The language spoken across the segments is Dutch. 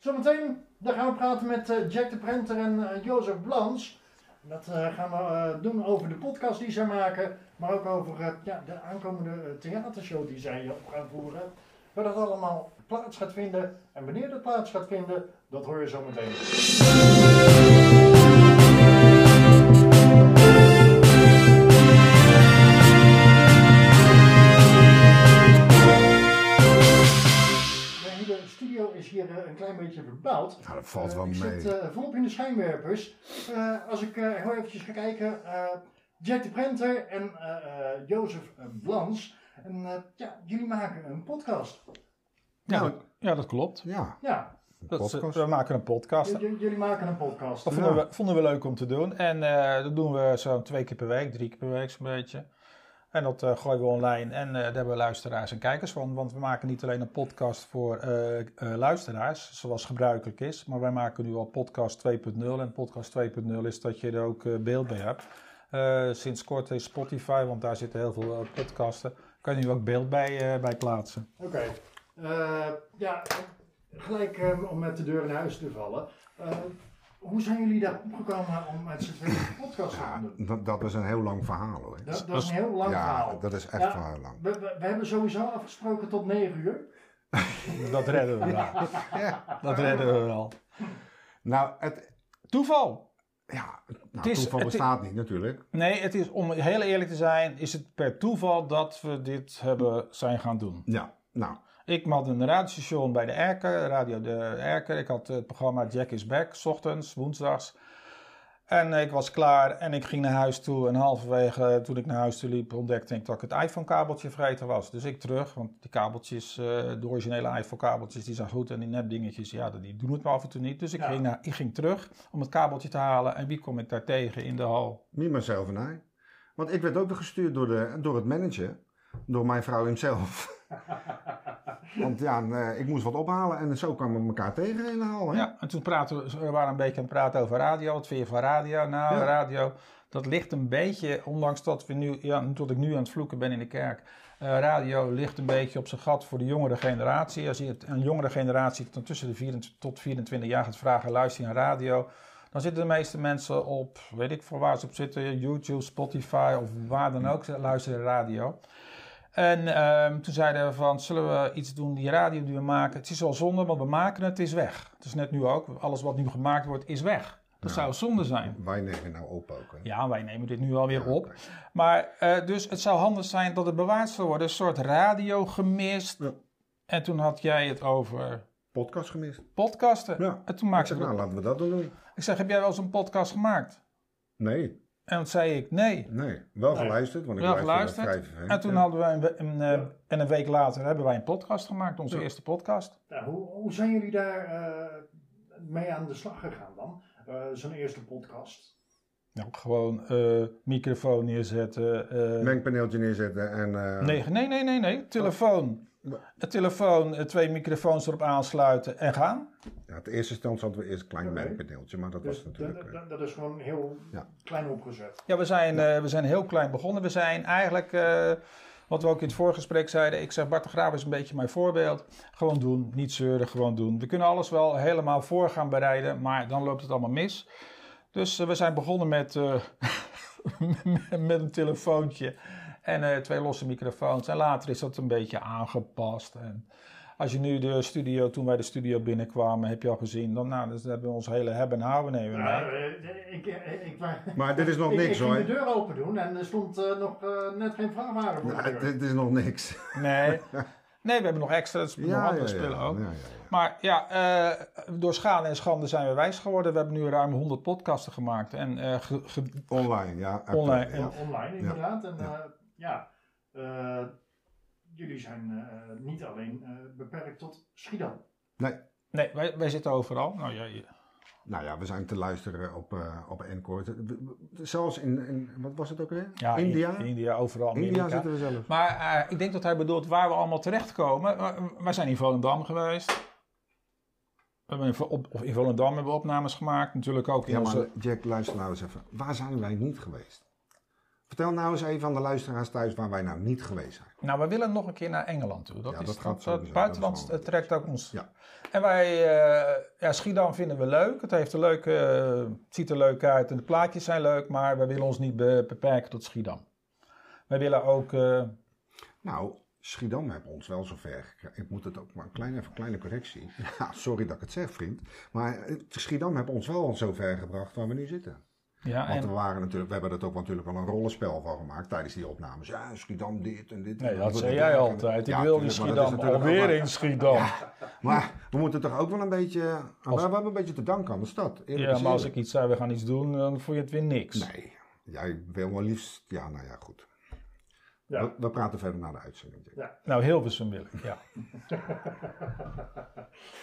Zometeen dan gaan we praten met eh, Jack de Prenter en eh, Jozef Blans. Dat eh, gaan we doen over de podcast die zij maken, maar ook over ja, de aankomende theatershow die zij op gaan voeren. Waar dat allemaal plaats gaat vinden en wanneer dat plaats gaat vinden, dat hoor je zometeen. Hier eh, een klein beetje verbouwd. Nou, dat valt Eh, wel ik mee. zit eh, volop in de schijnwerpers. Eh, als ik eh, heel eventjes ga kijken. eh, Jack de Prenter en eh, eh, Jozef Blans. En eh, ja, jullie maken een podcast. Ja, Nou, dat, ja, dat klopt. Ja, Ja, Dat we maken een podcast. j- jullie maken een podcast. Dat vonden, Ja. we, vonden we leuk om te doen. En eh, dat doen we zo'n twee keer per week, drie keer per week zo'n beetje. En dat eh, gooien we online en eh, daar hebben we luisteraars en kijkers van. Want we maken niet alleen een podcast voor eh, luisteraars, zoals gebruikelijk is. Maar wij maken nu al podcast 2.0. En podcast 2.0 is dat je er ook beeld bij hebt. Sinds kort is Spotify, want daar zitten heel veel podcasten. Kan je nu ook beeld bij, bij plaatsen. Oké. Ja, gelijk om met de deur in huis te vallen. Hoe zijn jullie daar opgekomen om met z'n tweeën een podcast te gaan ja doen? dat, dat is een heel lang verhaal hoor. Dat, dat is een heel lang ja, verhaal. dat is echt Ja. wel lang. We, we, we hebben sowieso afgesproken tot 9 uur. Dat redden we wel. Dat redden we wel. Nou, het, Toeval. ja, nou, Het is- toeval het- bestaat niet natuurlijk. Nee, het is, om heel eerlijk te zijn, is het per toeval dat we dit hebben zijn gaan doen. Ja, nou, Ik had een radiostation bij de Erker, Radio de Erker. Ik had het programma Jack is Back, s ochtends, woensdags. En ik was klaar en ik ging naar huis toe. En halverwege, toen ik naar huis toe liep, ontdekte ik dat ik het iPhone-kabeltje vergeten was. Dus ik terug, want die kabeltjes, eh, de originele iPhone-kabeltjes, die zijn goed. En die nepdingetjes, ja, die doen het me af en toe niet. Dus ik, Ja. ging, naar, ik ging terug om het kabeltje te halen. En wie kom ik daar tegen in de hal? me, myself en I. Want ik werd ook weer gestuurd door, de, door het manager, door mijn vrouw hemzelf. Want ja, eh, ik moest wat ophalen en zo kwamen we elkaar tegen in de hal. Hè? Ja, en toen praten we, we waren een beetje aan het praten over radio. Wat vind je van radio? Nou, Ja. radio, dat ligt een beetje, ondanks dat, we nu, ja, dat ik nu aan het vloeken ben in de kerk. eh, radio ligt een beetje op zijn gat voor de jongere generatie. Als je het, een jongere generatie tussen de 24 tot 24 jaar gaat vragen, luister je naar radio. Dan zitten de meeste mensen op, weet ik voor waar ze op zitten, YouTube, Spotify of waar dan ook, ze luisteren radio. En ehm, toen zeiden we van, zullen we iets doen, die radio die we maken. Het is wel zonde, want we maken het, het is weg. Het is net nu ook, alles wat nu gemaakt wordt, is weg. Dat zou zonde zijn. Wij nemen nou op ook. Hè? Ja, wij nemen dit nu alweer Ja, op. Maar eh, dus het zou handig zijn dat het bewaard zou worden. Een soort radio gemist. Ja. En toen had jij het over Podcast gemist. podcasten. Ja. En toen Ik maakte zeg, ik... nou, laten we dat doen. Ik zeg, heb jij wel eens een podcast gemaakt? Nee, En toen zei ik, nee. nee. Wel Nee. geluisterd, want ik Wel geluisterd. Vrij. En toen Ja. hadden we een, een, eh, Ja. en een week later hebben wij een podcast gemaakt. Onze Ja. eerste podcast. Nou, hoe, hoe zijn jullie daar eh, mee aan de slag gegaan dan? Eh, Zo'n eerste podcast. Nou, gewoon eh, microfoon neerzetten. eh, Mengpaneeltje neerzetten en... eh, nee, nee, nee, nee, nee. Telefoon. Een telefoon, eh, twee microfoons erop aansluiten en gaan. Ja, het eerste instantie hadden we eerst een klein Oké. mengpaneeltje, maar dat Dus was natuurlijk... dat, eh, dat- dat is gewoon heel Ja. klein opgezet. Ja, we zijn, eh, we zijn heel klein begonnen. We zijn eigenlijk, eh, wat we ook in het voorgesprek zeiden, ik zeg Bart de Graaf is een beetje mijn voorbeeld. Gewoon doen, niet zeuren, gewoon doen. We kunnen alles wel helemaal voor gaan bereiden, maar dan loopt het allemaal mis. Dus we zijn begonnen met, eh, met een telefoontje en eh, twee losse microfoons. En later is dat een beetje aangepast. En als je nu de studio, toen wij de studio binnenkwamen, heb je al gezien, dan nou, dus hebben we ons hele hebben en houden nemen Ja, eh, ik, ik, ik, maar dit is nog ik, niks ik ging hoor. de deur open doen en er stond eh, nog eh, net geen vrachtwagen voor Nou, dit is nog niks. Nee. nee, we hebben nog extra, dus nog andere spullen ook. Ja, ja, ja. Maar ja, eh, door schade en schande zijn we wijs geworden. We hebben nu ruim 100 podcasten gemaakt. En eh, ge- ge- Online, ja. Online, Ja. Ja, online inderdaad. En Ja. eh, jullie zijn eh, niet alleen eh, beperkt tot Schiedam. Nee, nee, wij, wij zitten overal. Nou ja, je- nou ja, we zijn te luisteren op, eh op Encore. We- we- Zelfs in, in, wat was het ook weer? ja India? in India, overal. India Amerika. zitten we zelf. Maar eh, ik denk dat hij bedoelt waar we allemaal terechtkomen. Uh, wij zijn in Volendam geweest. We hebben in, op, of in Volendam hebben we opnames gemaakt. Natuurlijk ook in Ja, onze... maar Jack, luister nou eens even. Waar zijn wij niet geweest? Vertel nou eens even aan de luisteraars thuis waar wij nou niet geweest zijn. Nou, we willen nog een keer naar Engeland toe. Dat Ja, is dat dat gaat dat sowieso. buitenland Dat eh, trekt ook ons. Ja. En wij, eh, ja, Schiedam vinden we leuk. Het, heeft een leuke, eh, het ziet er leuk uit en de plaatjes zijn leuk, maar we willen ons niet be- beperken tot Schiedam. Wij willen ook, eh, Nou, Schiedam heeft ons wel zover gekregen. Ik moet het ook maar een kleine, even een kleine correctie. Ja, sorry dat ik het zeg, vriend. Maar eh, Schiedam heeft ons wel zover gebracht waar we nu zitten. Ja, Want en, we, waren natuurlijk, we hebben er ook natuurlijk wel een rollenspel van gemaakt tijdens die opnames. Ja, Schiedam dit en dit. nee, en dat we zei jij altijd. Ik Ja, wil is Schiedam, alweer maar- in Schiedam. Maar we moeten toch ook wel een beetje... We Als- hebben een beetje te danken aan de stad. Eerlijk Ja, maar als ik iets zei, we gaan iets doen, dan vond je het weer niks. Nee, jij wil wel liefst... Ja, nou ja, goed. Ja. We, we praten verder naar de uitzending. Nou, Hilversum wil ik, ja.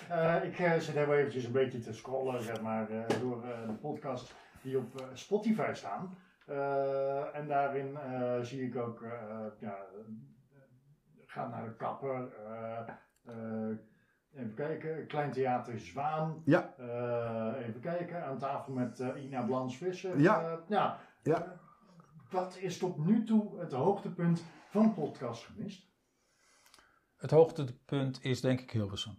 Eh, ik eh, zit heel eventjes een beetje te scrollen zeg maar, eh, door eh, de podcast die op eh, Spotify staan. Eh, en daarin eh, zie ik ook, eh ja, ga naar de kapper. eh, eh, even kijken, Klein Theater Zwaan. Ja, Eh, even kijken, aan tafel met Ina Blans-Visser. Ja. Eh, ja. Ja. Wat is tot nu toe het hoogtepunt van podcast gemist? Het hoogtepunt is denk ik Hilversum.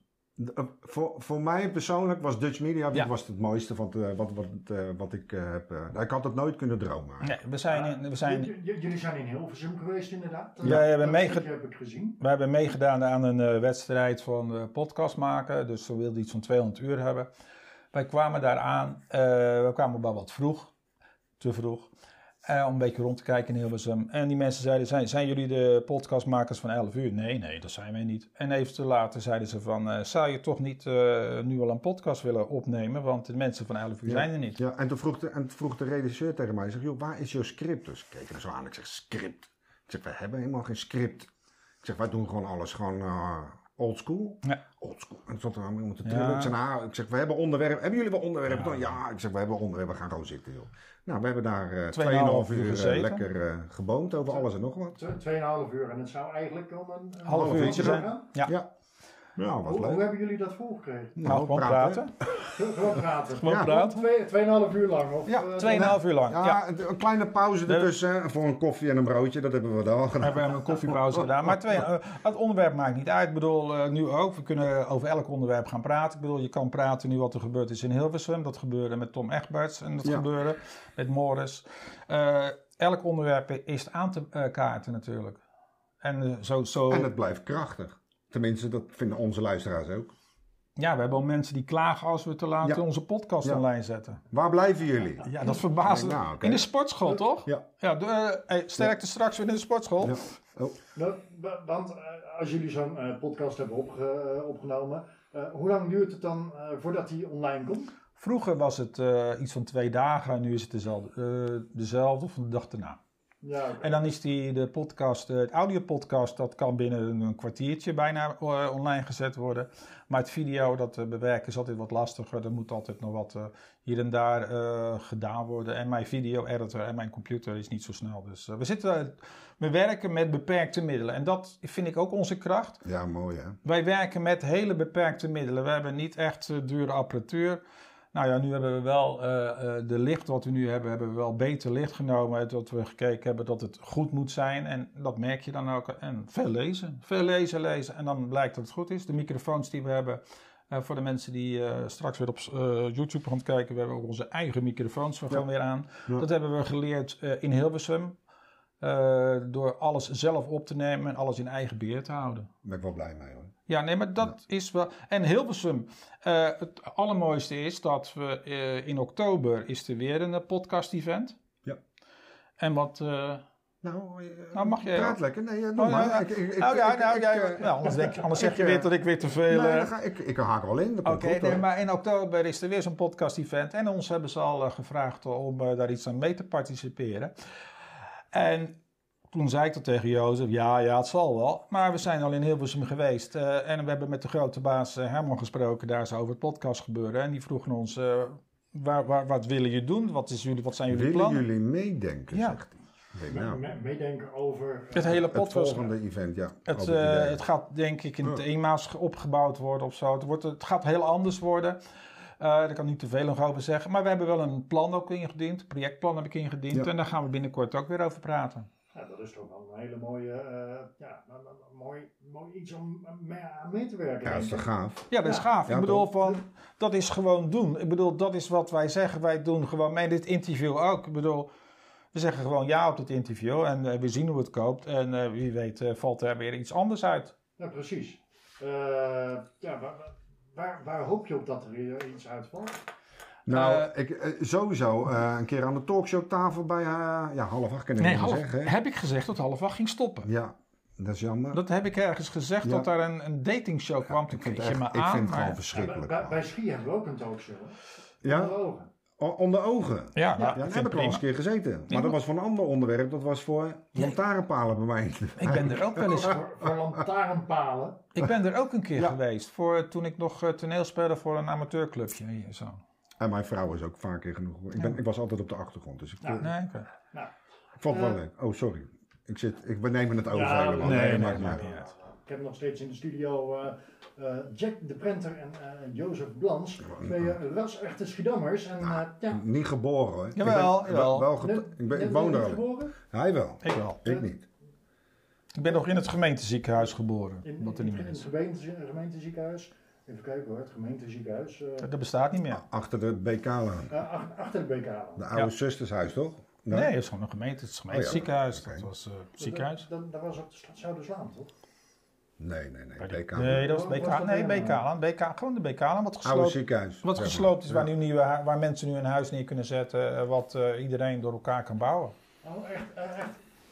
Eh, voor, voor mij persoonlijk was Dutch Media Ja. was het mooiste van het, eh, wat, wat, eh, wat ik heb... eh, ik had het nooit kunnen dromen. Nee, we zijn, in, we zijn, jullie zijn in Hilversum geweest inderdaad. Ja, we hebben dat meege- stukje heb ik gezien. We hebben meegedaan aan een eh, wedstrijd van eh, podcast maken. Dus we wilden iets van 200 uur hebben. Wij kwamen daar aan. eh, we kwamen wel wat vroeg. Te vroeg. Eh, om een beetje rond te kijken in Hilversum. En die mensen zeiden, zijn, zijn jullie de podcastmakers van 11 uur? Nee, nee, dat zijn wij niet. En even te later zeiden ze van, eh, zou je toch niet eh, nu al een podcast willen opnemen? Want de mensen van 11 uur Ja. zijn er niet. Ja, en toen vroeg de, en vroeg de regisseur tegen mij, zegt, joh, waar is jouw script? Dus ik keek hem zo aan, ik zeg, script? Ik zeg, wij hebben helemaal geen script. Ik zeg, wij doen gewoon alles, gewoon eh old school. Ja. Old school. En toen stond er aan moeten Ja. trillen. Ik zeg, nou, ik zeg, we hebben onderwerpen. Hebben jullie wel onderwerpen? dan? Ja, ik zeg, we hebben onderwerpen, we gaan gewoon zitten, joh. Nou, we hebben daar eh 2,5 uur eh, gezeten. lekker eh, geboomd over alles en nog wat. Tw- Tweeënhalf uur en het zou eigenlijk om een, een Half uur uurtje gaan. zijn. Ja. Ja. Nou, wat Hoe, hebben jullie dat volgekregen? Nou, gewoon praten. Gewoon praten. Gewoon Ja. praten. Twee, tweeënhalf uur lang? Of, Ja, eh, Tweeënhalf uur lang. Ja, ja. een- kleine pauze ertussen voor een koffie en een broodje, dat hebben we dan al gedaan. We hebben een koffiepauze gedaan. Maar twee, eh, het onderwerp maakt niet uit. Ik bedoel, eh, nu ook. We kunnen over elk onderwerp gaan praten. Ik bedoel, je kan praten nu wat er gebeurd is in Hilversum. Dat gebeurde met Tom Egberts. En dat Ja. gebeurde met Morris. Eh, elk onderwerp is aan te kaarten natuurlijk. En zo... zo En het blijft krachtig. Tenminste, dat vinden onze luisteraars ook. Ja, we hebben al mensen die klagen als we te laat Ja. onze podcast Ja. online zetten. Waar blijven jullie? Ja, dat verbaast me. Nou. In de sportschool, toch? Ja. Ja, de, eh, hey, sterkte straks weer in de sportschool. Ja. Oh. Nou, wa- want eh, als jullie zo'n eh, podcast hebben opge- opgenomen, eh, hoe lang duurt het dan eh, voordat die online komt? Vroeger was het eh, iets van twee dagen en nu is het dezelfde, eh, dezelfde of de dag erna. Ja. En dan is die, de podcast, eh, het audiopodcast, dat kan binnen een kwartiertje bijna eh, online gezet worden. Maar het video, dat eh, bewerken is altijd wat lastiger. Er moet altijd nog wat eh, hier en daar eh, gedaan worden. En mijn video-editor en mijn computer is niet zo snel. Dus we, zitten, we werken met beperkte middelen. En dat vind ik ook onze kracht. Ja, mooi hè. Wij werken met hele beperkte middelen. We hebben niet echt dure apparatuur. Nou ja, nu hebben we wel eh, de licht wat we nu hebben, hebben we wel beter licht genomen. Dat we gekeken hebben dat het goed moet zijn. En dat merk je dan ook. En veel lezen. Veel lezen, lezen. En dan blijkt dat het goed is. De microfoons die we hebben. eh, voor de mensen die straks weer op YouTube gaan kijken. We hebben ook onze eigen microfoons van Ja. weer aan. Ja. Dat hebben we geleerd in Hilversum. door alles zelf op te nemen en alles in eigen beheer te houden. Daar ben ik wel blij mee hoor. Ja, nee, maar dat is wel. En Hilversum. eh het allermooiste is dat we eh, in oktober is er weer een podcast-event. Ja. En wat. eh, Nou, eh, Nou, mag jij praat lekker. Nee, eh, doe oh, ja, maar. ja. Ik, ik, ik, nou ja, nou, ja, eh, nou, anders, denk, anders zeg je eh, weer dat ik weer te veel. nee, eh, ga, ik, ik haak wel in. Oké, nee, maar in oktober is er weer zo'n podcast-event. En ons hebben ze al eh, gevraagd om eh, daar iets aan mee te participeren. En toen zei ik dat tegen Jozef, ja, ja, het zal wel. Maar we zijn al in Hilversum geweest. eh, en we hebben met de grote baas eh, Herman gesproken daar zo over het podcast gebeuren. En die vroegen ons, eh, waar, waar, wat willen jullie doen? Wat, is jullie, wat zijn jullie Willen plannen? jullie meedenken, Ja. zegt hij. Nou, me- meedenken over... Het hele het podcast. volgende event, ja. Het, eh, het gaat denk ik in Ja. thema's opgebouwd worden of zo. Het, wordt, het gaat heel anders worden. Eh, daar kan ik niet te veel nog over zeggen. Maar we hebben wel een plan ook ingediend. Een projectplan heb ik ingediend. Ja. En daar gaan we binnenkort ook weer over praten. Ja, dat is toch wel een hele mooie, eh, ja, een- een- een mooi, mooi iets om mee, aan mee te werken. Ja, dat is toch gaaf? Ja, dat is Ja. gaaf. Ja, ik bedoel, toch? van, dat is gewoon doen. Ik bedoel, dat is wat wij zeggen. Wij doen gewoon mee. Dit interview ook. Ik bedoel, we zeggen gewoon ja op dit interview. En eh, we zien hoe het koopt. En eh, wie weet eh, valt er weer iets anders uit. Ja, precies. Eh, ja, waar, waar, waar hoop je op dat er iets uitvalt? Nou, Eh, ik, eh, sowieso eh, een keer aan de talkshowtafel bij ja, half acht Nee, half, zeggen. hè? heb ik gezegd dat half acht ging stoppen. Ja, dat is jammer. Dat heb ik ergens gezegd, Ja. dat daar een, een datingshow kwam. Toen ik vind kreeg het, je echt, me ik aan. vind het maar- gewoon Ja, bij, verschrikkelijk. bij, bij ski hebben we ook een talkshow. ja? Onder de ogen. O- onder ogen. ja, Ja, daar heb ik al eens een keer gezeten. Maar dat was voor een ander onderwerp. Dat was voor lantaarnpalen bij mij. Ik ben er ook wel eens Voor, voor lantaarnpalen. Ik ben er ook een keer Ja. geweest. Voor, toen ik nog toneel speelde voor een amateurclubje. Hier, zo. En mijn vrouw is ook vaak keer genoeg. Ik, ben, ik was altijd op de achtergrond. Dus ik, Ja. eh, Nee, oké. ik vond het wel Eh. leuk. Oh, sorry. Ik zit, ik, we nemen het over Ja, helemaal. nee, nee, maakt maakt niet niet uit. Ik heb nog steeds in de studio eh, eh, Jack de Prenter en eh Jozef Blans. Twee eh, ras-echte Schiedammers. En eh, ja, Niet geboren hoor. Jawel, ik ben, jawel. Wel, net- ik, ben, ik woon er al. geboren. Hij wel. Ik wel. Ik niet. Ik ben nog in het gemeenteziekenhuis geboren. In, wat er in, niet meer in het is. gemeente, gemeenteziekenhuis. Even kijken hoor, het gemeenteziekenhuis. eh, Dat bestaat niet meer. Achter de BK-laan. ach- achter de BK. De oude Ja. zustershuis toch? Nee, het is gewoon een gemeente. Het is een gemeenteziekenhuis. Oké. Dat was eh, het ziekenhuis. Dat, dat, dat was op de stad Zuiderslaan, toch? Nee, nee, nee. BK. Nee, dat was was BK. dat Nee? BK. BK. Gewoon de BK. Wat Oude gesloopt, ziekenhuis. wat gesloopt is, waar, nu nieuwe, waar mensen nu een huis neer kunnen zetten. eh, Wat eh, iedereen door elkaar kan bouwen. Oh, echt, echt.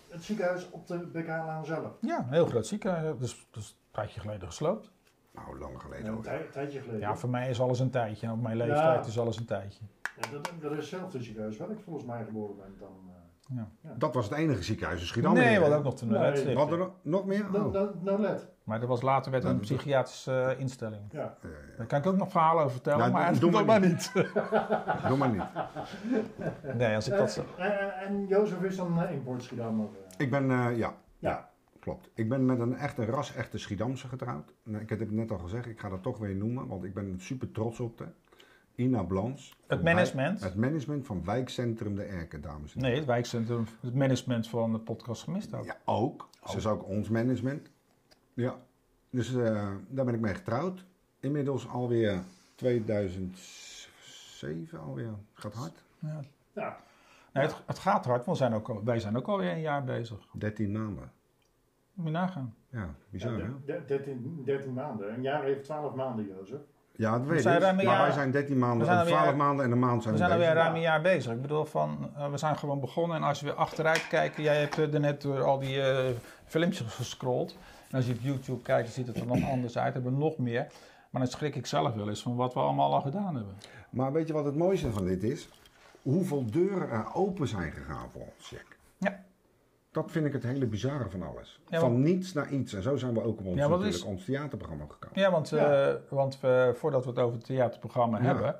Het ziekenhuis op de BK-laan zelf. Ja, een heel groot ziekenhuis. Dus, dus een tijdje geleden gesloopt. Nou, lang geleden Een hoor. tij- tijdje geleden. Ja, voor mij is alles een tijdje. En op mijn leeftijd Ja. is alles een tijdje. Ja, dat, dat is hetzelfde ziekenhuis waar ik volgens mij geboren ben. Dan, eh, Dat was het enige ziekenhuis in Schiedam. nee, we meer, hadden hè? ook nog Nee. Nolet Wat er nog- meer? no, Oh. Maar dat was later werd Ja, een dat- psychiatrische eh, instelling. Ja. Daar kan ik ook nog verhalen over vertellen, Nou, maar doe doe maar maar niet. niet. Doe maar niet. nee, als ik dat zo... Eh, eh, en Jozef is dan uh, import Schiedammer. eh. Ik ben, eh, ja. Ja. Klopt. Ik ben met een echte ras-echte Schiedamse getrouwd. Ik heb het net al gezegd, ik ga dat toch weer noemen, want ik ben er super trots op. Hè. Ina Blans. Het management? Wijk- het management van wijkcentrum De Erken, dames en heren. Nee, het wijkcentrum, het management van de podcast gemist ook. Ja, ook. Ze is ook ons management. Ja. Dus eh, daar ben ik mee getrouwd. Inmiddels alweer 2007 alweer. Gaat hard. Ja. Ja, Nee, het, het gaat hard, want we zijn ook al, wij zijn ook alweer een jaar bezig. 13 maanden. Moet je nagaan. Ja, bizar ja, hè? de- de- 13, 13 maanden. Een jaar heeft 12 maanden, Jozef. Ja, dat weet ik. Maar jaar- wij zijn 13 maanden, we zijn of alweer- 12 maanden en een maand zijn We we, zijn alweer ruim een jaar bezig. Ik bedoel, van, eh, we zijn gewoon begonnen en als je weer achteruit kijkt, jij hebt eh, er net door al die eh, filmpjes gescrolld. En als je op YouTube kijkt, dan ziet het er nog anders uit. Hebben we nog meer. Maar dan schrik ik zelf wel eens van wat we allemaal al gedaan hebben. Maar weet je wat het mooiste van dit is? Hoeveel deuren er open zijn gegaan voor ons, Jack. Ja. Dat vind ik het hele bizarre van alles. Ja, van niets naar iets. En zo zijn we ook op ons, Ja, wat natuurlijk, is- ons theaterprogramma gekomen. Ja, want, Ja. eh, want we, voordat we het over het theaterprogramma Ja. hebben,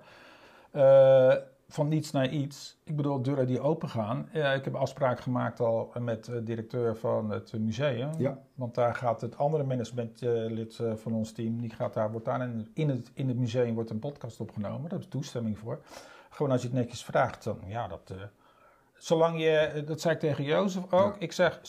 eh, van niets naar iets. Ik bedoel, deuren die open gaan. Eh, ik heb afspraak gemaakt al met de directeur van het museum. Ja. Want daar gaat het andere managementlid eh, van ons team, die gaat daar, wordt daar in, in, het, in het museum wordt een podcast opgenomen. Daar heb ik toestemming voor. Gewoon als je het netjes vraagt, dan ja, dat. Zolang je, dat zei ik tegen Jozef ook. Ja. Ik zeg,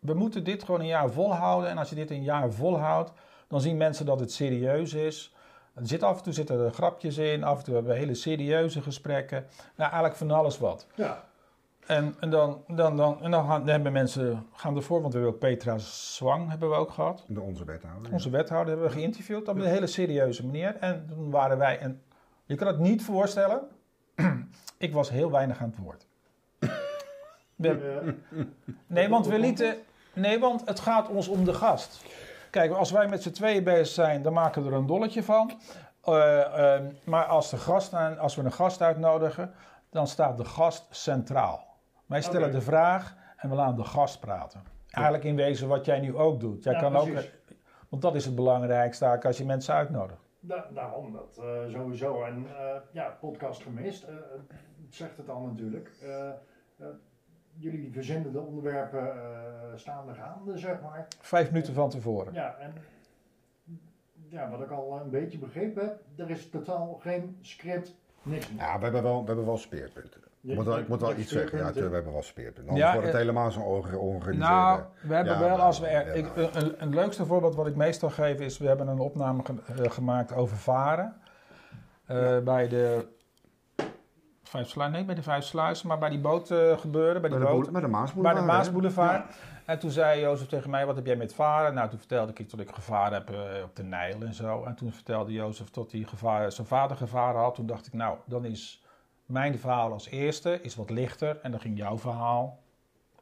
we moeten dit gewoon een jaar volhouden. En als je dit een jaar volhoudt, dan zien mensen dat het serieus is. Er zit af en toe zitten er grapjes in, af en toe hebben we hele serieuze gesprekken. Nou, eigenlijk van alles wat. Ja, En, en dan, dan, dan, en dan gaan, dan hebben mensen gaan ervoor, want we hebben ook Petra Zwang hebben we ook gehad. De onze wethouder. Onze wethouder hebben we geïnterviewd op een hele serieuze manier. En toen waren wij, en je kan het niet voorstellen, ik was heel weinig aan het woord. Nee, want we lieten. Nee, want het gaat ons om de gast. Kijk, als wij met z'n tweeën bezig zijn, dan maken we er een dolletje van. Eh, ehm, maar als, de gast, als we een gast uitnodigen, dan staat de gast centraal. Wij stellen de vraag en we laten de gast praten. Eigenlijk in wezen wat jij nu ook doet. Jij Ja, kan ook, want dat is het belangrijkste als je mensen uitnodigt. da- daarom dat eh, sowieso. En eh, ja, podcast gemist. zegt het al natuurlijk. Eh, eh, jullie verzinnen de onderwerpen eh staande gaande, zeg maar. Vijf minuten van tevoren. Ja, en ja, wat ik al een beetje begrepen heb, er is totaal geen script, niks meer. Ja, we hebben wel, we hebben wel speerpunten. Je- Ik moet wel, ik moet wel iets zeggen. Ja, we hebben wel speerpunten. Anders Ja, wordt het eh, helemaal zo'n onge- ongeorganiseerde... Nou, we hebben Ja, wel, nou, als we er, ja, ik, nou. een, een leukste voorbeeld wat ik meestal geef is, we hebben een opname ge- eh, gemaakt over varen. Eh, Bij de Vijf Sluizen, nee, bij de Vijf Sluizen, maar bij die boot eh, gebeuren, bij bij, die de boot. bij de Maasboulevard. Bij de? Maasboulevard. En toen zei Jozef tegen mij, wat heb jij met varen? Nou, toen vertelde ik dat ik gevaren heb eh, op de Nijl en zo. En toen vertelde Jozef dat hij gevaar, zijn vader gevaren had. Toen dacht ik, nou, dan is mijn verhaal als eerste is wat lichter. En dan ging jouw verhaal.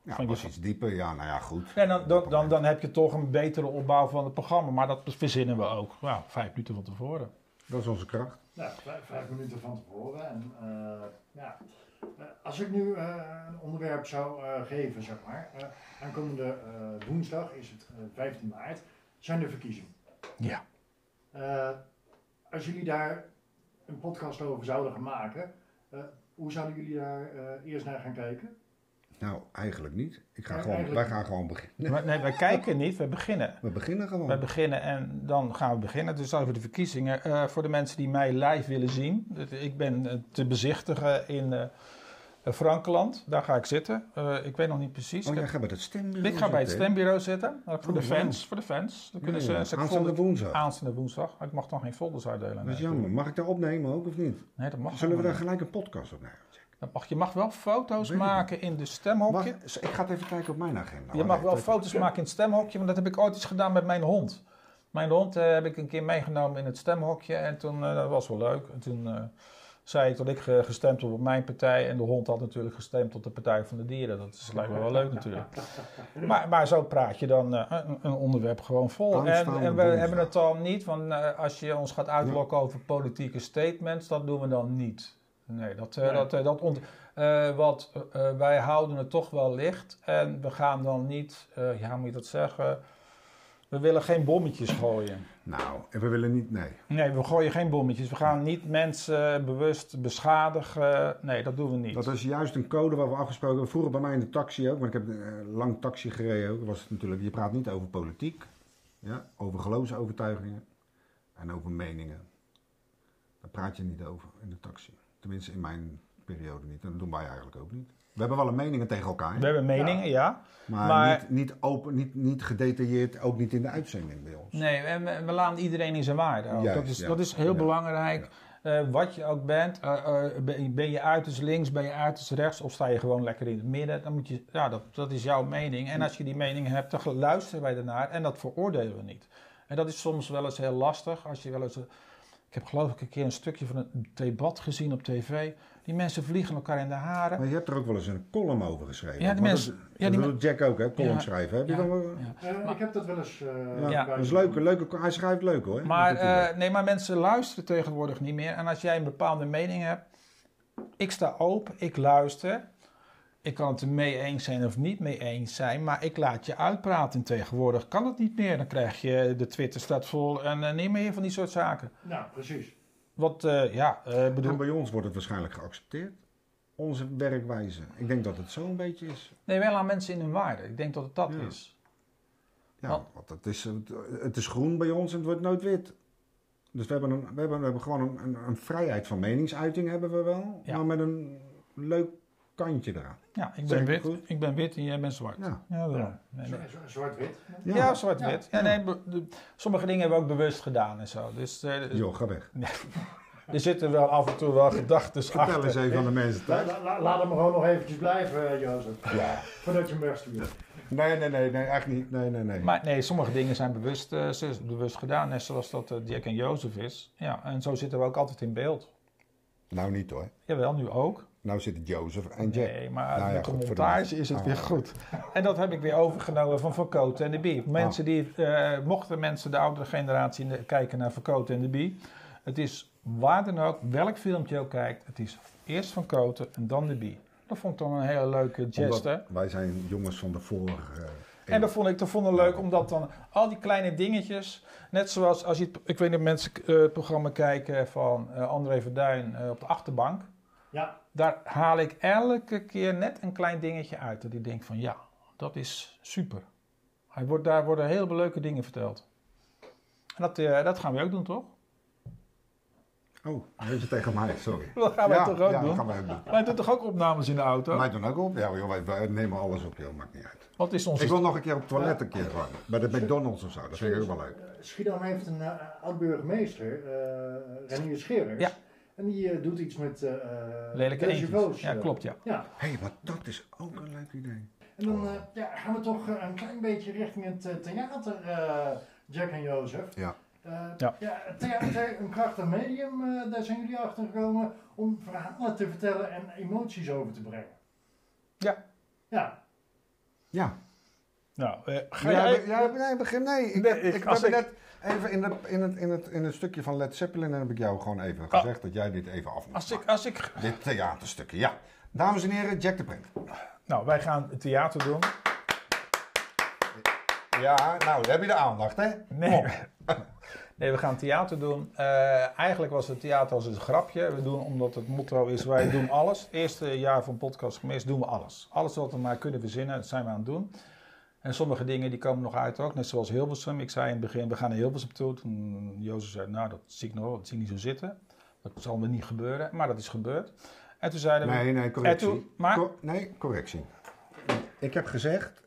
Ja, van je- was iets dieper. Ja, nou ja, goed. En dan, dan, dan, dan heb je toch een betere opbouw van het programma. Maar dat verzinnen we ook. Nou, vijf minuten van tevoren. Dat is onze kracht. Ja, vijf, vijf minuten van tevoren. En, eh, ja. Eh, als ik nu eh, een onderwerp zou eh, geven, zeg maar. eh, aankomende eh, woensdag is het eh, 15 maart, zijn de verkiezingen. Ja. Eh, als jullie daar een podcast over zouden gaan maken, eh, hoe zouden jullie daar eh, eerst naar gaan kijken? Nou, eigenlijk niet. Ik ga Ja, gewoon, eigenlijk- wij gaan gewoon beginnen. Maar Nee, wij kijken niet, we beginnen. We beginnen gewoon. Wij beginnen en dan gaan we beginnen. Dus over de verkiezingen. Eh, voor de mensen die mij live willen zien. dat- Ik ben eh, te bezichtigen in eh, Frankenland. Daar ga ik zitten. Eh, ik weet nog niet precies. Oh, Ik jij gaat bij het stembureau ik ga bij het stembureau zitten. voor de Oh, fans. Voor de fans. Dan kunnen Ja, ze, ja. ze Aanstaande folder- woensdag. aanstaande woensdag. Ik mag dan geen folders uitdelen. Dat is Nee, jammer. Mag ik daar opnemen ook of niet? Nee, dat mag Zullen we daar gelijk een podcast op nemen? Mag, je mag wel foto's maken in de stemhokje. Ik ga het even kijken op mijn agenda. Je mag wel foto's maken in het stemhokje, want dat heb ik ooit eens gedaan met mijn hond. Mijn hond eh, heb ik een keer meegenomen in het stemhokje en toen, eh, dat was wel leuk. En toen eh, zei ik dat ik gestemd had op mijn partij en de hond had natuurlijk gestemd op de Partij van de Dieren. Dat is, lijkt me wel leuk natuurlijk. Maar, maar zo praat je dan eh, een, een onderwerp gewoon vol. En, en we hebben het dan niet, want eh, als je ons gaat uitlokken over politieke statements, dat doen we dan niet. Nee, dat, eh, Nee. dat, eh, dat ont- eh, wat, wij houden het toch wel licht en we gaan dan niet, eh, ja, moet je dat zeggen? We willen geen bommetjes gooien. Nou, en we willen niet... Nee. Nee, we gooien geen bommetjes. We gaan niet mensen bewust beschadigen. Nee, dat doen we niet. Dat is juist een code waar we afgesproken hebben. Vroeger bij mij in de taxi ook, want ik heb lang taxi gereden ook. Was het natuurlijk, je praat niet over politiek, ja, over geloofsovertuigingen en over meningen. Daar praat je niet over in de taxi. Tenminste in mijn periode niet. En dat doen wij eigenlijk ook niet. We hebben wel een meningen tegen elkaar, We hebben meningen, ja. maar, maar- Niet, niet, open, niet, niet gedetailleerd, ook niet in de uitzending bij ons. Nee, en we, we laten iedereen in zijn waarde. ook. Juist, dat, is, ja. dat is heel Ja. belangrijk. Eh, wat je ook bent, eh, eh, ben, je uiterst links, ben je uiterst rechts of sta je gewoon lekker in het midden, dan moet je, ja, dat, dat is jouw mening. En als je die mening hebt, dan luisteren wij ernaar en dat veroordelen we niet. En dat is soms wel eens heel lastig. Als je wel eens, ik heb geloof ik een keer een stukje van een debat gezien op tv. Die mensen vliegen elkaar in de haren. Maar je hebt er ook wel eens een column over geschreven. Ja, die mensen- dat- ja, die dat Jack ook, hè? Column Ja, schrijven. Heb je dan wel... ja. Eh, ik heb dat wel eens. eh, Ja, dat is leuk, leuke, hij schrijft leuk hoor. Maar, eh, leuk. nee, maar mensen luisteren tegenwoordig niet meer. En als jij een bepaalde mening hebt, ik sta open, ik luister. Ik kan het er mee eens zijn of niet mee eens zijn, maar ik laat je uitpraten. Tegenwoordig kan het niet meer. Dan krijg je de Twitter staat vol en eh, niet meer van die soort zaken. Nou, precies. Wat, eh, ja, eh, En bedoel... bij ons wordt het waarschijnlijk geaccepteerd. Onze werkwijze. Ik denk dat het zo een beetje is. Nee, wel aan mensen in hun waarde. Ik denk dat het dat Ja. is. Ja, Want- want het is, het, het is groen bij ons en het wordt nooit wit. Dus we hebben, een, we hebben, we hebben gewoon een, een, een vrijheid van meningsuiting hebben we wel. Ja. Maar met een leuk kantje eraan. Ja, ik ben wit. goed? Ik ben wit en jij bent zwart. Ja. Ja. Nee, nee. Zwart-wit. Ja, Ja. zwart-wit. Ja. Ja. nee, de- sommige dingen hebben we ook bewust gedaan en zo. Dus eh, Joh, ga weg. er zitten wel af en toe wel gedachten Vertel eens achter. even aan de mensen thuis. la- la- laat hem gewoon nog eventjes blijven, eh, Jozef. Ja. Voordat je hem wegstuurt. Nee, nee, nee, nee, echt niet. Nee, nee, nee. Maar nee, sommige dingen zijn bewust, eh, ze- bewust gedaan. Net zoals dat eh, Jack en Jozef is. Ja, en zo zitten we ook altijd in beeld. Nou niet hoor. Jawel, nu ook. Nou zitten Jozef en Jack. Nee, maar Nou ja, met de goed, voor de montage is het Ah. weer goed. En dat heb ik weer overgenomen van Verkoten en de Bie. Mensen die, eh, mochten mensen de oudere generatie ne- kijken naar Verkoten en de Bie. Het is waar dan ook, welk filmpje je ook kijkt. Het is eerst Van Koten en dan de Bie. Dat vond ik dan een hele leuke geste. Wij zijn jongens van de vorige... eh, En dat vond ik, dat vond ik leuk, omdat dan al die kleine dingetjes, net zoals als je, het- ik weet niet of mensen eh, het programma kijken van eh, André Verduin eh, op de achterbank. Ja, Daar haal ik elke keer net een klein dingetje uit. Dat ik denk van ja, dat is super. Hij wordt, daar worden heel veel leuke dingen verteld. En dat, eh, dat gaan we ook doen, toch? Oh, weet je tegen mij, sorry. Dat gaan wij ja, toch ook ja, doen? dat gaan wij ook doen. Wij doen toch ook opnames in de auto? Wij doen ook op. Ja, joh, wij, wij nemen alles op, joh, maakt niet uit. Wat is onze... Ik wil nog een keer op het toilet een keer gewoon. Bij de McDonald's of zo, dat vind ik ook wel leuk. Eh, Schiedam heeft een uh, oud-burgemeester, uh, Renier Scherers. Ja. En die uh, doet iets met uh, Lelijke eentjes. Ja, klopt, ja. ja. Hé, hey, maar dat is ook een leuk idee. En dan ja, gaan we toch een klein beetje richting het theater, Jack en Jozef. Ja. ja. ja. theater, een krachtig medium, daar zijn jullie achter gekomen om verhalen te vertellen en emoties over te brengen. Ja. Ja. Ja. Nou, uh, ga jij... Ja, nee, begin, nee. Ik, Nee, heb, ik- ik, als heb ik- net even in, de, in, het, in, het, in het stukje van Led Zeppelin heb ik jou gewoon even gezegd dat jij dit even af moet Als ik, als ik... Dit theaterstukje, ja. Dames en heren, Jack de Print. Nou, wij gaan het theater doen. Ja, nou, dan heb je de aandacht, hè? Nee. Nee, we gaan theater doen. Eh, eigenlijk was het theater als een grapje. We doen omdat het motto is: wij doen alles. Eerste jaar van podcast gemist doen we alles. Alles wat we maar kunnen verzinnen, dat zijn we aan het doen. En sommige dingen die komen nog uit ook, net zoals Hilversum. Ik zei in het begin: we gaan naar Hilversum toe. Toen Jozef zei: Nou, dat zie ik nog, wel, dat zie ik niet zo zitten. Dat zal er niet gebeuren, maar dat is gebeurd. En toen zeiden we: Nee, nee, correctie. En toen- maar- Co- nee, correctie. Ik heb gezegd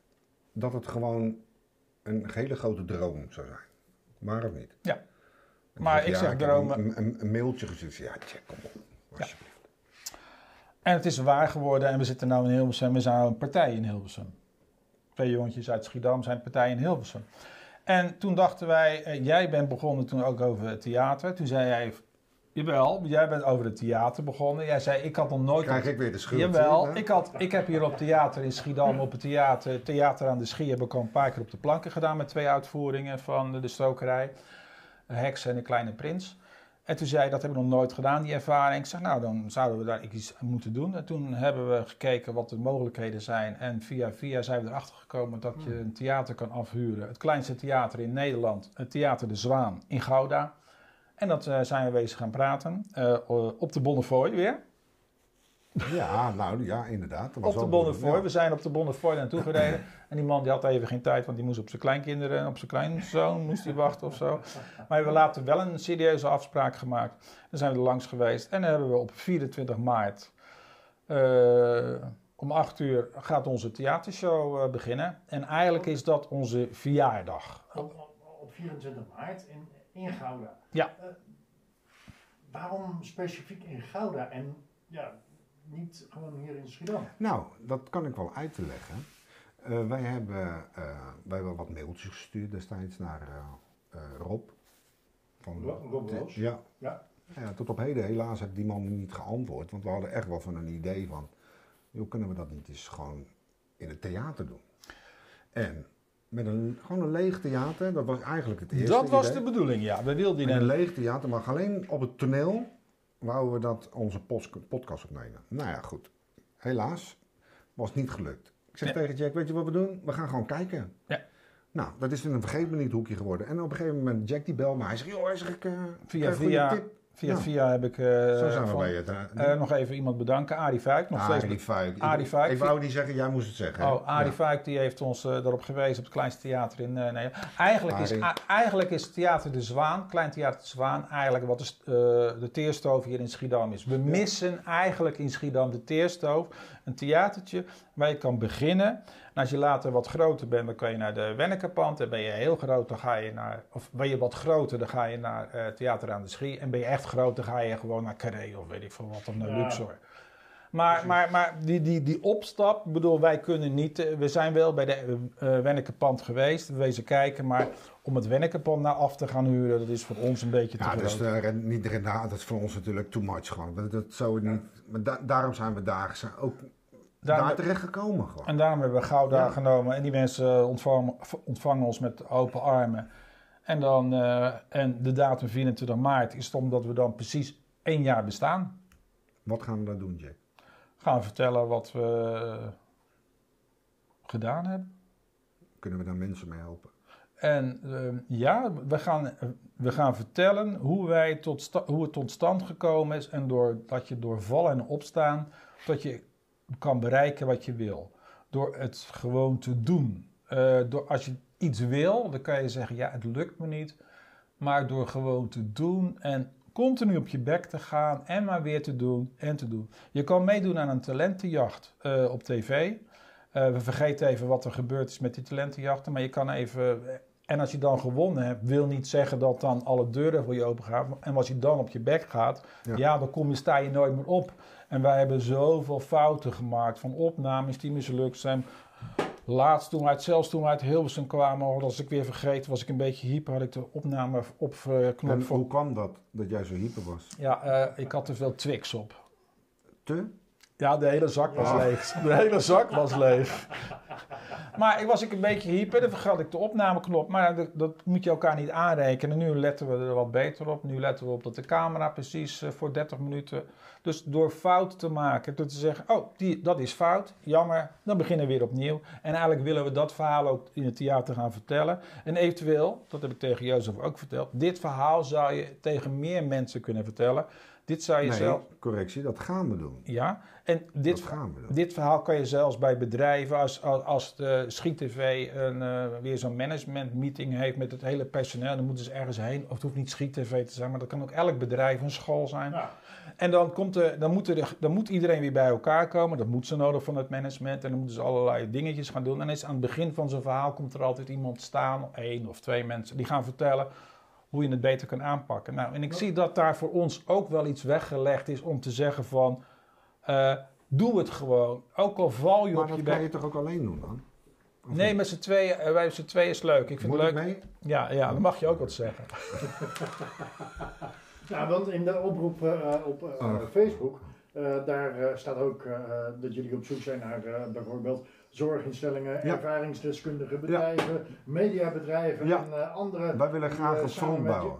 dat het gewoon een hele grote droom zou zijn. Maar of niet? Ja. En Maar ik zeg heb dromen- Een, een, een mailtje gestuurd. Ja, Jack, kom op. Alsjeblieft. En het is waar geworden en we zitten nu in Hilversum. We zijn een partij in Hilversum. Twee jongetjes uit Schiedam zijn partij in Hilversum. En toen dachten wij, eh, jij bent begonnen toen ook over theater. Toen zei jij, jawel, jij bent over het theater begonnen. Jij zei, ik had nog nooit... Krijg ik weer de schuld. Jawel, ik, had, ik heb hier op theater in Schiedam, op het theater, theater aan de Schie, heb ik al een paar keer op de planken gedaan met twee uitvoeringen van de, de stokerij. Heks en de Kleine Prins. En toen zei dat heb ik nog nooit gedaan, die ervaring. Ik zei, nou, dan zouden we daar iets aan moeten doen. En toen hebben we gekeken wat de mogelijkheden zijn. En via via zijn we erachter gekomen dat je een theater kan afhuren. Het kleinste theater in Nederland, het Theater De Zwaan in Gouda. En dat eh, zijn we bezig gaan praten. eh, op de Bonnefoy weer. Ja, nou ja, inderdaad. Dat was Op de Bonnefoy. ja. We zijn op de Bonnefoy naartoe gereden. En die man die had even geen tijd, want die moest op zijn kleinkinderen en op zijn kleinzoon moest hij wachten of zo. Maar we hebben later wel een serieuze afspraak gemaakt. Dan zijn we er langs geweest. En dan hebben we op 24 maart eh, om 8 uur gaat onze theatershow eh, beginnen. En eigenlijk is dat onze verjaardag. Op, op, op 24 maart in, in Gouda. Ja. Eh, waarom specifiek in Gouda en ja, niet gewoon hier in Schiedam? Nou, dat kan ik wel uit te leggen. Eh, wij, hebben, eh, wij hebben wat mailtjes gestuurd destijds naar eh, Rob. Van, Rob- Roos? Ja. Ja. ja. Tot op heden helaas heeft die man niet geantwoord. Want we hadden echt wel van een idee van... Joh, kunnen we dat niet eens gewoon in het theater doen? En met een, gewoon een leeg theater, dat was eigenlijk het eerste Dat was idee. de bedoeling, ja. We wilden Met een leeg theater, maar alleen op het toneel wouden we dat onze podcast opnemen. Nou ja, goed. Helaas was niet gelukt. Ik zeg Ja. tegen Jack, weet je wat we doen? We gaan gewoon kijken. Ja. Nou, dat is in een me niet hoekje geworden. En op een gegeven moment, Jack die belt me. Hij zegt, joh, hij zegt, ik, eh, Via- via- tip. Via Ja. via heb ik... eh, Zo zijn we van- bij het. hè. eh, nog even iemand bedanken. Arie Vuik, nog steeds Fuik. Arie Ik- Fuik. Ik wou niet zeggen, jij moest het zeggen. hè? Oh, Arie Ja. Fuik die heeft ons eh erop gewezen op het kleinste theater in eh Nederland. Eigenlijk is, Arie. eigenlijk is Theater De Zwaan, Klein Theater De Zwaan, eigenlijk wat de, eh, de Teerstoof hier in Schiedam is. We missen eigenlijk in Schiedam de Teerstoof. Een theatertje waar je kan beginnen. En als je later wat groter bent, dan kan je naar de Wennekerpand. En ben je heel groot, dan ga je naar... Of ben je wat groter, dan ga je naar eh, Theater aan de Schie. En ben je echt groot, dan ga je gewoon naar Carré of weet ik veel wat. Of naar Ja. Luxor. Maar, maar, maar die, die, die opstap, ik bedoel, wij kunnen niet. eh, We zijn wel bij de Wennekerpand geweest, we wezen kijken, maar om het Wennekerpand naar af te gaan huren, dat is voor ons een beetje te Ja, groot. dus de, ren- niet rendement, dat is voor ons natuurlijk too much gewoon. Dat, dat zou het niet, maar da- daarom zijn we daar zijn ook Daar terecht gekomen gewoon. En daarom hebben we Gouda Ja. genomen en die mensen eh, ontvangen, ontvangen ons met open armen. En, dan, eh, en de datum 24 maart is het omdat we dan precies één jaar bestaan. Wat gaan we dan doen, Jack? Gaan we vertellen wat we eh, gedaan hebben. Kunnen we daar mensen mee helpen? En ehm, ja, we gaan, we gaan vertellen hoe, wij tot hoe het tot stand gekomen is. En door, dat je door vallen en opstaan, dat je kan bereiken wat je wil. Door het gewoon te doen. Eh, door, als je iets wil, dan kan je zeggen, ja, het lukt me niet. Maar door gewoon te doen en continu op je bek te gaan en maar weer te doen en te doen. Je kan meedoen aan een talentenjacht eh, op tv. Eh, we vergeten even wat er gebeurd is met die talentenjachten, maar je kan even. En als je dan gewonnen hebt, wil niet zeggen dat dan alle deuren voor je open gaan. En als je dan op je bek gaat, Ja. ja, dan kom je, sta je nooit meer op. En wij hebben zoveel fouten gemaakt van opnames die mislukt zijn. Laatst toen we uit, zelfs toen we uit Hilversum kwamen, als ik weer vergeten was, ik een beetje hyper, had ik de opname op eh, knop voor. hoe kwam dat, dat jij zo hyper was? Ja, eh, ik had te veel Twix op. Te? Ja, de hele zak was Ja. leeg. De hele zak was leeg. Maar ik was ik een beetje hyper, dan vergat ik de opnameknop. Maar dat, dat moet je elkaar niet aanrekenen. Nu letten we er wat beter op. Nu letten we op dat de camera precies eh, voor 30 minuten. Dus door fout te maken, door te zeggen, oh, die, dat is fout, jammer, dan beginnen we weer opnieuw. En eigenlijk willen we dat verhaal ook in het theater gaan vertellen. En eventueel, dat heb ik tegen Jozef ook verteld, dit verhaal zou je tegen meer mensen kunnen vertellen. Dit zou je Nee, zelf... correctie, dat gaan we doen. Ja, en dit, dat gaan we doen. dit verhaal kan je zelfs bij bedrijven, als, als, als de Schiet TV een, eh, weer zo'n management meeting heeft met het hele personeel, dan moeten ze ergens heen. Of het hoeft niet Schiet TV te zijn, maar dat kan ook elk bedrijf, een school zijn. Ja. En dan, komt er, dan, moet er, dan moet iedereen weer bij elkaar komen. Dat moet ze nodig van het management. En dan moeten ze allerlei dingetjes gaan doen. En is aan het begin van zo'n verhaal komt er altijd iemand staan, één of twee mensen, die gaan vertellen hoe je het beter kan aanpakken. Nou, en ik zie dat daar voor ons ook wel iets weggelegd is om te zeggen van, eh, doe het gewoon. Ook al val je Maar op je dat kan bek. je toch ook alleen doen dan? Of Nee, niet? met z'n tweeën, eh, wij met z'n tweeën is leuk. Ik vind Moet het ik leuk. mee? Ja, ja, dan mag je ook wat zeggen. Ja, want in de oproep eh, op eh, Oh. Facebook, eh, daar staat ook eh, dat jullie op zoek zijn naar eh, bijvoorbeeld zorginstellingen, Ja. ervaringsdeskundige bedrijven, mediabedrijven Ja. en eh, andere. Wij willen die, graag eh, een front je- bouwen.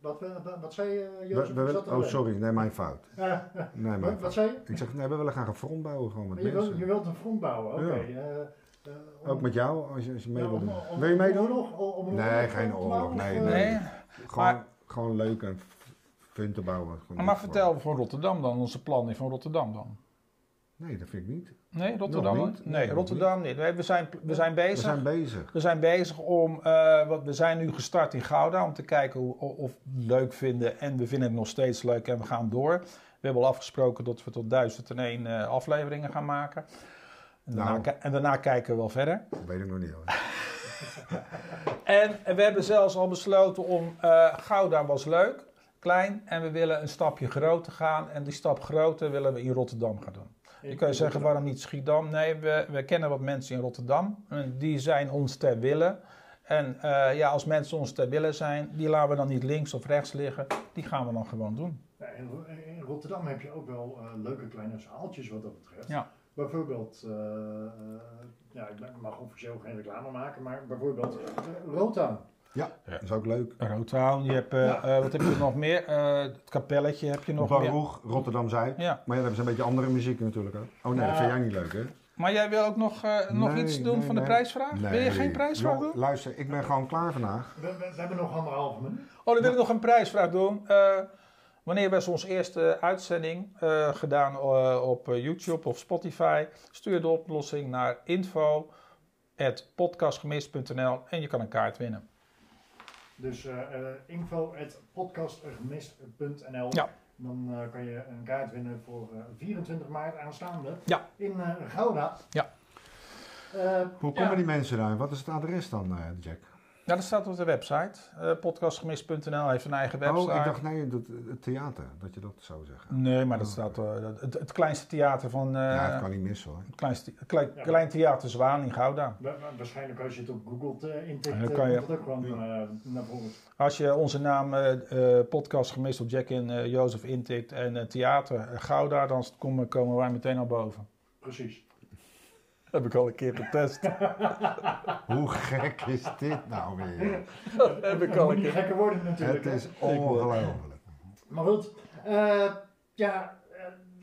Wat, wat, wat, wat zei je, Jozef? we er oh, alleen? sorry, nee, mijn fout. Nee, mijn wat, fout. zei je? Ik zeg, nee, we willen graag een front bouwen gewoon met Je, mensen. je wilt een front bouwen, oké. Eh, eh, Ook met jou, als je, als je mee ja, wil om- doen. om- Wil je meedoen? oorlog- om- om een Nee, geen oorlog, nee, eh, Nee, Gewoon, Maar- gewoon leuk en fun te bouwen. Gewoon maar niet vertel van Rotterdam dan, onze plannen van Rotterdam dan. Nee, dat vind ik niet. Nee, Rotterdam Nog niet? Nee, Rotterdam niet. We, we, zijn, we zijn We bezig. zijn bezig. We zijn bezig om, eh, wat we zijn nu gestart in Gouda, om te kijken hoe, of we het leuk vinden. En we vinden het nog steeds leuk en we gaan door. We hebben al afgesproken dat we tot 1001 eh, afleveringen gaan maken. En daarna, Nou. en daarna kijken we wel verder. Dat weet ik nog niet hoor. En we hebben zelfs al besloten om, eh Gouda was leuk, klein. En we willen een stapje groter gaan. En die stap groter willen we in Rotterdam gaan doen. Je kan je zeggen, waarom niet Schiedam? Nee, we, we kennen wat mensen in Rotterdam. En die zijn ons ter wille. En eh, ja, als mensen ons ter wille zijn, die laten we dan niet links of rechts liggen. Die gaan we dan gewoon doen. Ja, in, Ro- in Rotterdam heb je ook wel eh, leuke kleine zaaltjes wat dat betreft. Ja. Bijvoorbeeld, eh, ja, ik mag officieel geen reclame maken, maar bijvoorbeeld Rotan. Ja, dat is ook leuk. Rotown, je hebt, eh, Ja. eh, wat heb je nog meer? Eh, het kapelletje heb je nog meer. Baruch, Rotterdam-Zuid. Ja. Maar ja, dat is een beetje andere muziek natuurlijk ook. Oh nee, dat vind jij niet leuk hè? Maar jij wil ook nog, eh, nog Nee, iets doen nee, van de nee. prijsvraag? Wil je geen prijsvraag doen? Luister, ik ben gewoon klaar vandaag. We, we- we hebben nog anderhalve minuut. Oh, dan wil ik nog een prijsvraag doen. Eh, wanneer was onze eerste uitzending eh, gedaan eh, op YouTube of Spotify? Stuur de oplossing naar info.podcastgemist.nl en je kan een kaart winnen. Dus uh, info at podcastgemist.nl. Ja. Dan uh, kan je een kaart winnen voor uh, 24 maart aanstaande. Ja. In uh, Gouda. Ja. Hoe komen die mensen daar? Wat is het adres dan, uh, Jack? Ja, dat staat op de website. Uh, podcastgemist.nl heeft een eigen website. Oh, ik dacht nee, dat, het theater, dat je dat zou zeggen. Nee, maar dat staat uh, het, het, kleinste theater van. Uh, ja, het kan niet missen hoor. Het kleinste, klein, ja. klein theater Zwaan in Gouda. Wa waarschijnlijk als je het op Google uh, intikt, dan kan je, het ook naar voren. Als je onze naam uh, podcast gemist op Jack en uh, Jozef intikt en theater Gouda, dan komen, komen wij meteen naar boven. Precies. Dat heb ik al een keer getest. Hoe gek is dit nou weer? Dat heb ik al een keer. gekker worden natuurlijk. Het is ongelooflijk. Maar goed, uh, ja,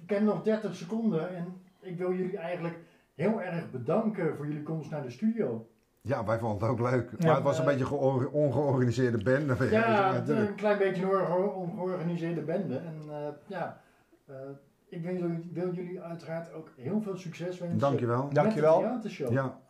ik heb nog 30 seconden en ik wil jullie eigenlijk heel erg bedanken voor jullie komst naar de studio. Ja, wij vonden het ook leuk. Maar het was een uh, beetje ge ongeorganiseerde bende. Ja, een klein beetje een ongeorganiseerde bende. En uh, ja, uh, ik wil jullie, uiteraard ook heel veel succes wensen. Dankjewel. Met Dankjewel. de theatershow. Ja.